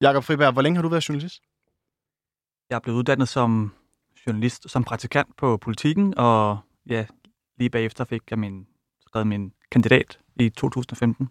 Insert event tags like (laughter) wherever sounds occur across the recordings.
Jakob Friberg, hvor længe har du været journalist? Jeg er blevet uddannet som journalist, som praktikant på politikken, og ja, lige bagefter fik jeg min, skrevet min kandidat i 2015.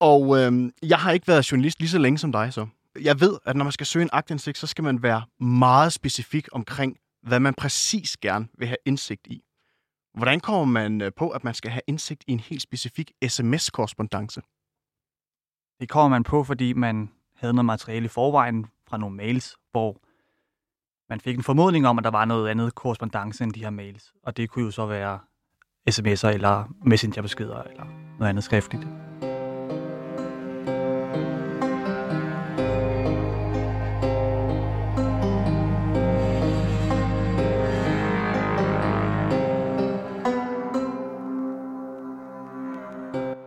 Og øh, jeg har ikke været journalist lige så længe som dig så. Jeg ved, at når man skal søge en aktindsigt, så skal man være meget specifik omkring, hvad man præcis gerne vil have indsigt i. Hvordan kommer man øh, på, at man skal have indsigt i en helt specifik sms-korrespondence? Det kommer man på, fordi man havde noget materiale i forvejen fra nogle mails, hvor man fik en formodning om, at der var noget andet korrespondence end de her mails. Og det kunne jo så være sms'er eller messengerbeskeder eller noget andet skriftligt.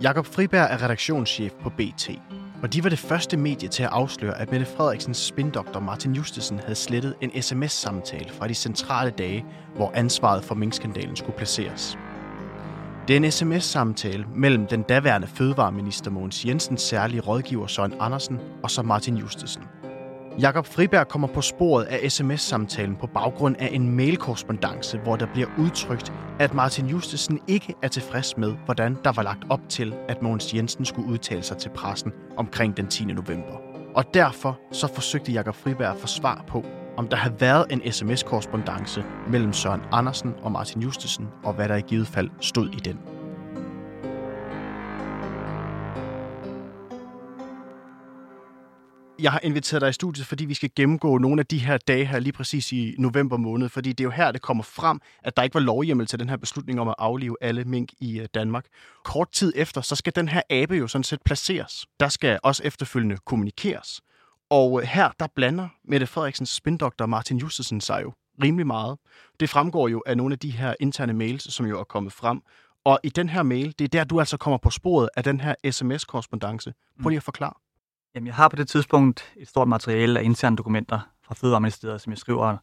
Jakob Friberg er redaktionschef på BT, og de var det første medie til at afsløre, at Mette Frederiksens spindoktor Martin Justesen havde slettet en sms-samtale fra de centrale dage, hvor ansvaret for minkskandalen skulle placeres. Det er en sms-samtale mellem den daværende fødevareminister Mogens Jensens særlige rådgiver Søren Andersen og så Martin Justesen. Jakob Friberg kommer på sporet af sms-samtalen på baggrund af en mailkorrespondence, hvor der bliver udtrykt, at Martin Justesen ikke er tilfreds med, hvordan der var lagt op til, at Mogens Jensen skulle udtale sig til pressen omkring den 10. november. Og derfor så forsøgte Jakob Friberg at få svar på, om der havde været en sms-korrespondence mellem Søren Andersen og Martin Justesen, og hvad der i givet fald stod i den. Jeg har inviteret dig i studiet, fordi vi skal gennemgå nogle af de her dage her lige præcis i november måned, fordi det er jo her, det kommer frem, at der ikke var lovhjemmel til den her beslutning om at aflive alle mink i øh, Danmark. Kort tid efter, så skal den her abe jo sådan set placeres. Der skal også efterfølgende kommunikeres. Og øh, her, der blander Mette Frederiksens spindoktor Martin Justesen sig jo rimelig meget. Det fremgår jo af nogle af de her interne mails, som jo er kommet frem. Og i den her mail, det er der, du altså kommer på sporet af den her sms-korrespondence. Prøv lige at forklare. Jamen, jeg har på det tidspunkt et stort materiale af interne dokumenter fra Fødevareministeriet, som jeg skriver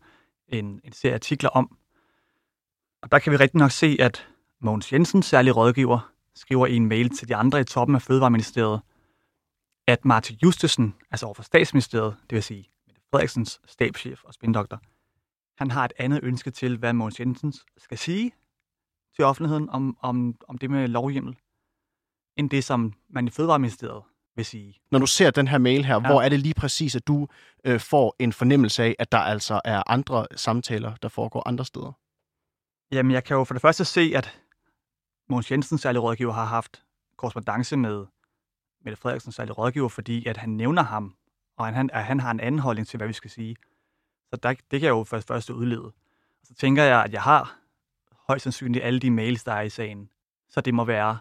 en, en serie artikler om. Og der kan vi rigtig nok se, at Mogens Jensen, særlig rådgiver, skriver i en mail til de andre i toppen af Fødevareministeriet, at Martin Justesen, altså overfor statsministeriet, det vil sige Mette Frederiksens stabschef og spindoktor, han har et andet ønske til, hvad Mogens Jensen skal sige til offentligheden om, om, om det med lovhjemmel, end det, som man i Fødevareministeriet vil sige. Når du ser den her mail her, ja. hvor er det lige præcis, at du øh, får en fornemmelse af, at der altså er andre samtaler, der foregår andre steder? Jamen, jeg kan jo for det første se, at Mogens Jensen, særlig rådgiver, har haft korrespondence med Mette Frederiksen, særlig rådgiver, fordi at han nævner ham, og han, at han har en anden holdning til, hvad vi skal sige. Så der, det kan jeg jo først, først udlede. Og så tænker jeg, at jeg har højst sandsynligt alle de mails, der er i sagen. Så det må være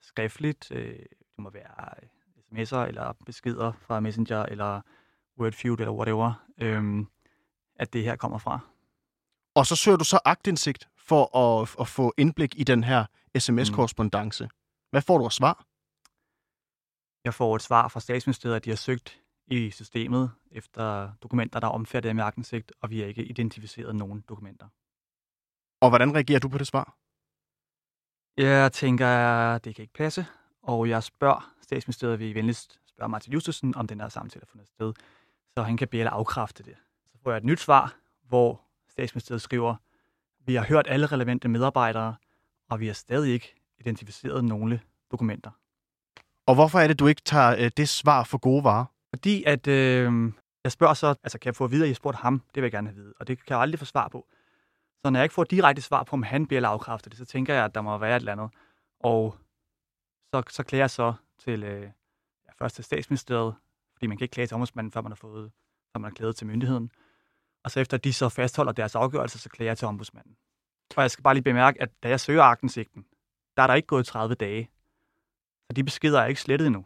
skriftligt, øh, det må være sms'er eller beskeder fra Messenger eller Wordfeud eller whatever, øhm, at det her kommer fra. Og så søger du så agtindsigt for at, at få indblik i den her sms-korrespondence. Mm. Hvad får du af svar? Jeg får et svar fra statsministeriet, at de har søgt i systemet efter dokumenter, der er omfattet af agtindsigt, og vi har ikke identificeret nogen dokumenter. Og hvordan reagerer du på det svar? Jeg tænker, det kan ikke passe, og jeg spørger statsministeriet, vil venligst spørge Martin Justesen, om den her samtale er fundet sted, så han kan bede eller afkræfte det. Så får jeg et nyt svar, hvor statsministeriet skriver, vi har hørt alle relevante medarbejdere, og vi har stadig ikke identificeret nogle dokumenter. Og hvorfor er det, du ikke tager øh, det svar for gode varer? Fordi at øh, jeg spørger så, altså kan jeg få at vide, at jeg spurgte ham? Det vil jeg gerne have vide, og det kan jeg aldrig få svar på. Så når jeg ikke får direkte svar på, om han bliver eller afkræfter det, så tænker jeg, at der må være et eller andet. Og så, så klager jeg så til øh, ja, først til statsministeriet, fordi man kan ikke klage til ombudsmanden, før man har fået, før man har klaget til myndigheden. Og så efter de så fastholder deres afgørelse, så klager jeg til ombudsmanden. Og jeg skal bare lige bemærke, at da jeg søger agtensigten, der er der ikke gået 30 dage. Så de beskeder er ikke slettet endnu.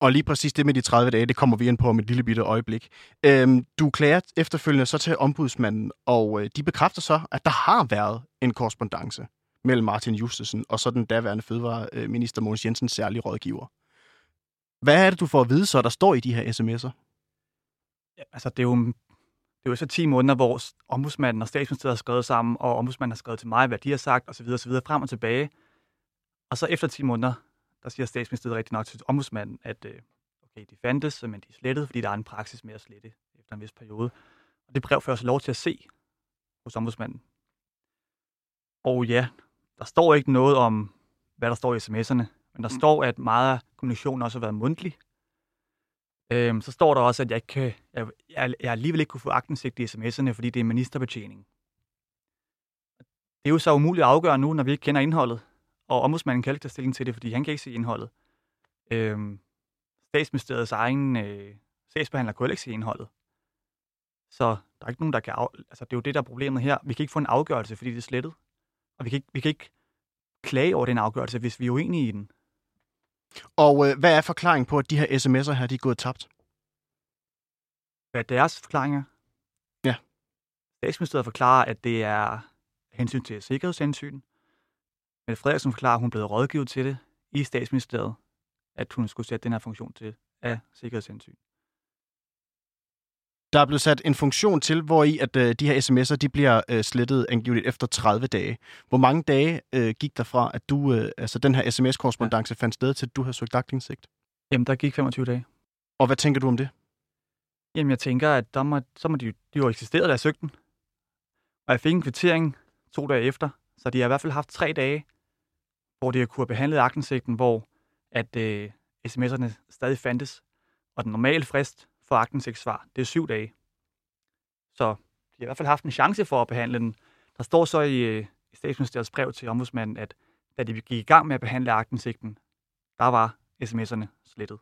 Og lige præcis det med de 30 dage, det kommer vi ind på om et lille bitte øjeblik. Øhm, du klager efterfølgende så til ombudsmanden, og øh, de bekræfter så, at der har været en korrespondence mellem Martin Justesen og så den daværende fødevareminister Mogens Jensens særlige rådgiver. Hvad er det, du får at vide så, der står i de her sms'er? Ja, altså, det er jo, det er jo så 10 måneder, hvor ombudsmanden og statsministeriet har skrevet sammen, og ombudsmanden har skrevet til mig, hvad de har sagt, osv. osv. frem og tilbage. Og så efter 10 måneder, der siger statsministeriet rigtig nok til ombudsmanden, at øh, okay, de fandtes, men de er slettet, fordi der er en praksis med at slette efter en vis periode. Og det brev får også lov til at se hos ombudsmanden. Og ja, der står ikke noget om, hvad der står i sms'erne, men der mm. står, at meget af kommunikationen også har været mundtlig. Øhm, så står der også, at jeg, ikke kan, jeg, jeg, jeg alligevel ikke kunne få agtindsigt i sms'erne, fordi det er ministerbetjening. Det er jo så umuligt at afgøre nu, når vi ikke kender indholdet. Og ombudsmanden kan ikke tage stilling til det, fordi han kan ikke se indholdet. Øhm, statsministeriets egen øh, sagsbehandler kunne ikke se indholdet. Så der er ikke nogen, der kan... Af... Altså, det er jo det, der er problemet her. Vi kan ikke få en afgørelse, fordi det er slettet. Og vi kan ikke, vi kan ikke klage over den afgørelse, hvis vi er uenige i den. Og øh, hvad er forklaringen på, at de her sms'er her, de er gået tabt? Hvad er deres forklaringer? Ja. Statsministeriet forklarer, at det er hensyn til sikkerhedshensyn. Men Frederiksen forklarer, at hun blevet rådgivet til det i statsministeriet, at hun skulle sætte den her funktion til af sikkerhedshensyn. Der er blevet sat en funktion til, hvor i at øh, de her sms'er de bliver øh, slettet angiveligt efter 30 dage. Hvor mange dage øh, gik der fra, at du, øh, altså den her sms-korrespondence ja. fandt sted til, at du havde søgt agtindsigt? Jamen, der gik 25 dage. Og hvad tænker du om det? Jamen, jeg tænker, at der må, så må de, de jo eksisteret, da jeg søgte den. Og jeg fik en kvittering to dage efter, så de har i hvert fald haft tre dage, hvor de har kunne have behandlet aktindsigten, hvor at øh, sms'erne stadig fandtes. Og den normale frist for aktindsigtssvar, det er syv dage. Så de har i hvert fald haft en chance for at behandle den. Der står så i, øh, i statsministeriets brev til ombudsmanden, at da de gik i gang med at behandle aktindsigten, der var sms'erne slettet.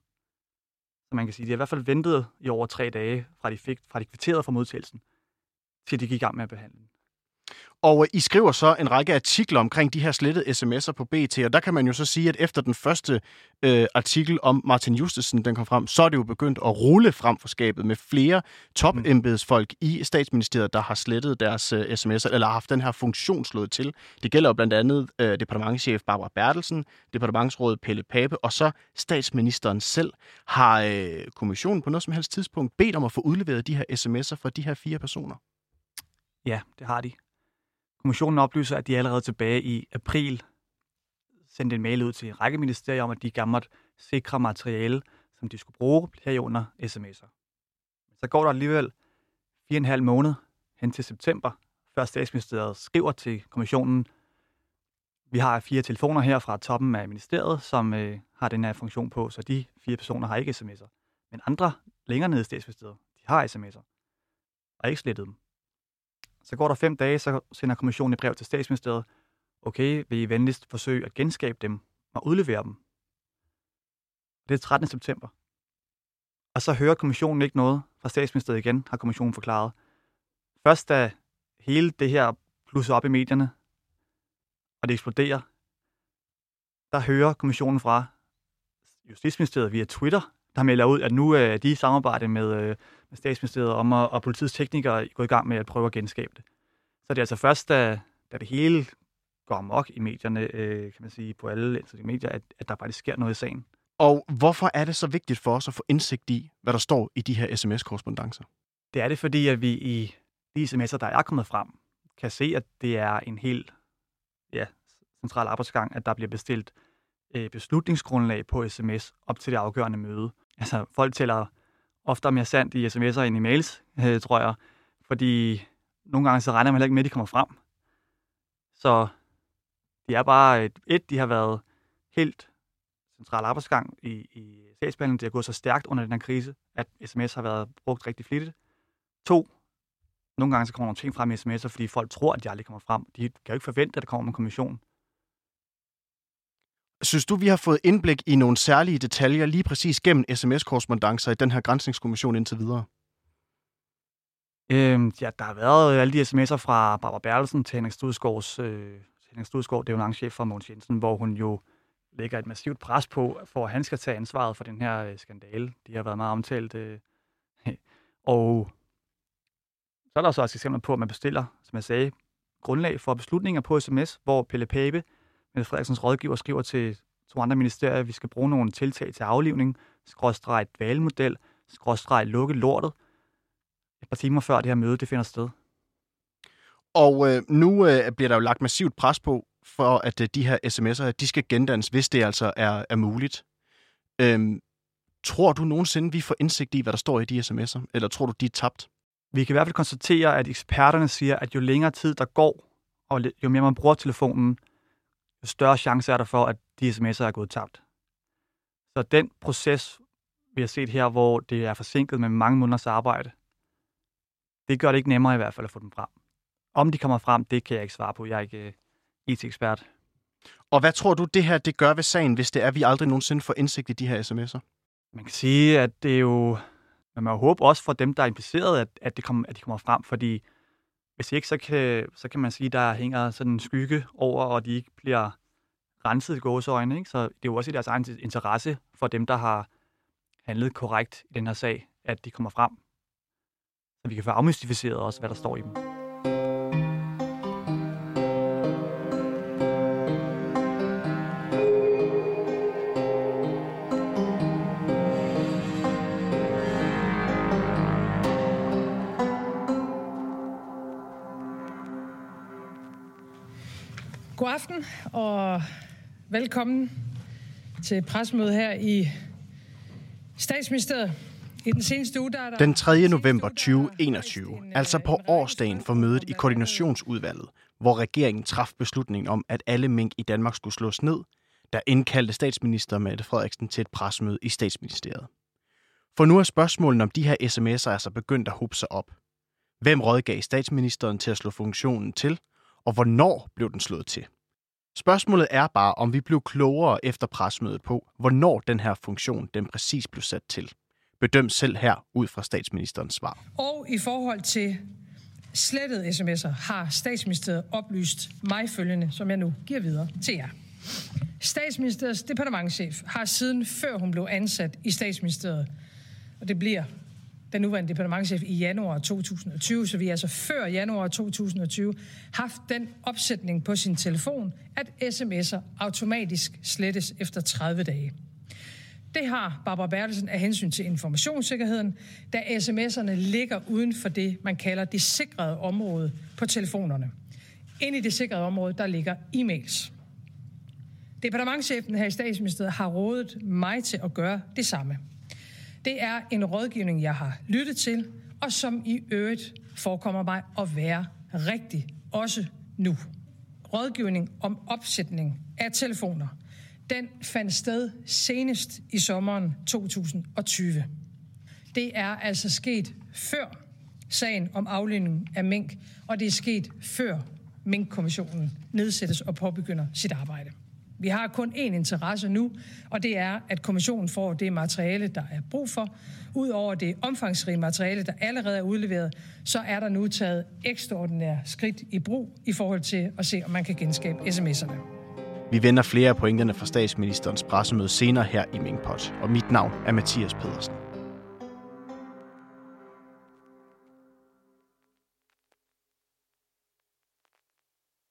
Så man kan sige, at de har i hvert fald ventet i over tre dage, fra de, fik, fra de kvitterede for modtagelsen, til de gik i gang med at behandle den. Og øh, I skriver så en række artikler omkring de her slettede sms'er på BT, og der kan man jo så sige, at efter den første øh, artikel om Martin Justesen, den kom frem, så er det jo begyndt at rulle frem for skabet med flere topembedsfolk i statsministeriet, der har slettet deres øh, sms'er, eller har haft den her funktion slået til. Det gælder jo blandt andet øh, departementchef Barbara Bertelsen, departementsråd Pelle Pape, og så statsministeren selv. Har øh, kommissionen på noget som helst tidspunkt bedt om at få udleveret de her sms'er fra de her fire personer? Ja, det har de. Kommissionen oplyser, at de allerede tilbage i april sendte en mail ud til en række ministerier om, at de gammelt sikre materiale, som de skulle bruge herunder sms'er. Så går der alligevel fire og en halv måned hen til september, før statsministeriet skriver til kommissionen, vi har fire telefoner her fra toppen af ministeriet, som øh, har den her funktion på, så de fire personer har ikke sms'er. Men andre længere nede i statsministeriet, de har sms'er, og ikke slettet dem. Så går der fem dage, så sender kommissionen et brev til statsministeriet. Okay, vil I venligst forsøge at genskabe dem og udlevere dem? Det er 13. september. Og så hører kommissionen ikke noget fra statsministeriet igen, har kommissionen forklaret. Først da hele det her plusser op i medierne, og det eksploderer, der hører kommissionen fra Justitsministeriet via Twitter, der melder ud, at nu er de i samarbejde med, øh, med statsministeriet om at, og politiets teknikere gå i gang med at prøve at genskabe det. Så det er altså først, da, da det hele går amok i medierne, øh, kan man sige, på alle medier, at, at der faktisk sker noget i sagen. Og hvorfor er det så vigtigt for os at få indsigt i, hvad der står i de her sms-korrespondencer? Det er det, fordi at vi i de sms'er, der er kommet frem, kan se, at det er en helt ja, central arbejdsgang, at der bliver bestilt øh, beslutningsgrundlag på sms op til det afgørende møde. Altså, folk tæller ofte mere sandt i sms'er end i mails, øh, tror jeg. Fordi nogle gange så regner man heller ikke med, at de kommer frem. Så de er bare, et, et de har været helt central arbejdsgang i, i sagsbehandlingen. Det har gået så stærkt under den her krise, at sms har været brugt rigtig flittigt. To, nogle gange så kommer nogle ting frem i sms'er, fordi folk tror, at de aldrig kommer frem. De kan jo ikke forvente, at der kommer en kommission. Synes du, vi har fået indblik i nogle særlige detaljer lige præcis gennem sms-korrespondencer i den her grænsningskommission indtil videre? Øhm, ja, der har været øh, alle de sms'er fra Barbara Bertelsen til Henrik Studsgaards, øh, Henrik Studsgaard, det er jo chef for Mogens Jensen, hvor hun jo lægger et massivt pres på, for at han skal tage ansvaret for den her øh, skandale. De har været meget omtalt. Øh, (laughs) og så er der så også eksempler på, at man bestiller, som jeg sagde, grundlag for beslutninger på sms, hvor Pelle Pape Mette Frederiksens rådgiver skriver til to andre ministerier, at vi skal bruge nogle tiltag til aflivning, skråstreg valgmodel, skråstreg lukke lortet, et par timer før det her møde det finder sted. Og øh, nu øh, bliver der jo lagt massivt pres på, for at øh, de her sms'er, de skal gendannes, hvis det altså er, er muligt. Øhm, Tror du nogensinde, vi får indsigt i, hvad der står i de sms'er? Eller tror du, de er tabt? Vi kan i hvert fald konstatere, at eksperterne siger, at jo længere tid der går, og jo mere man bruger telefonen, jo større chance er der for, at de sms'er er gået tabt. Så den proces, vi har set her, hvor det er forsinket med mange måneders arbejde, det gør det ikke nemmere i hvert fald at få dem frem. Om de kommer frem, det kan jeg ikke svare på. Jeg er ikke uh, IT-ekspert. Og hvad tror du, det her det gør ved sagen, hvis det er, at vi aldrig nogensinde får indsigt i de her sms'er? Man kan sige, at det er jo... Man må håbe også for dem, der er impliceret, at, at, det kommer, at de kommer frem, fordi hvis ikke, så kan, så kan man sige, at der hænger sådan en skygge over, og de ikke bliver renset i gåseøjne. Ikke? Så det er jo også i deres egen interesse for dem, der har handlet korrekt i den her sag, at de kommer frem. Så vi kan få afmystificeret også, hvad der står i dem. God aften og velkommen til presmødet her i statsministeriet. I den seneste uge, der er der... Den 3. november 2021, altså på årsdagen for mødet i koordinationsudvalget, hvor regeringen traf beslutningen om, at alle mink i Danmark skulle slås ned, der indkaldte statsminister Mette Frederiksen til et presmøde i statsministeriet. For nu er spørgsmålet om de her sms'er altså begyndt at hobe sig op. Hvem rådgav statsministeren til at slå funktionen til, og hvornår blev den slået til? Spørgsmålet er bare, om vi blev klogere efter presmødet på, hvornår den her funktion den præcis blev sat til. Bedøm selv her ud fra statsministerens svar. Og i forhold til slettede sms'er har statsministeriet oplyst mig følgende, som jeg nu giver videre til jer. Statsministeriets departementchef har siden før hun blev ansat i statsministeriet, og det bliver den nuværende departementchef i januar 2020, så vi altså før januar 2020 haft den opsætning på sin telefon, at sms'er automatisk slettes efter 30 dage. Det har Barbara Bertelsen af hensyn til informationssikkerheden, da sms'erne ligger uden for det, man kalder det sikrede område på telefonerne. Ind i det sikrede område, der ligger e-mails. Departementchefen her i statsministeriet har rådet mig til at gøre det samme. Det er en rådgivning, jeg har lyttet til, og som i øvrigt forekommer mig at være rigtig, også nu. Rådgivning om opsætning af telefoner. Den fandt sted senest i sommeren 2020. Det er altså sket før sagen om aflønning af mink, og det er sket før Mink-kommissionen nedsættes og påbegynder sit arbejde. Vi har kun én interesse nu, og det er, at kommissionen får det materiale, der er brug for. Udover det omfangsrige materiale, der allerede er udleveret, så er der nu taget ekstraordinære skridt i brug i forhold til at se, om man kan genskabe sms'erne. Vi vender flere af pointerne fra statsministerens pressemøde senere her i Minkpot, og mit navn er Mathias Pedersen.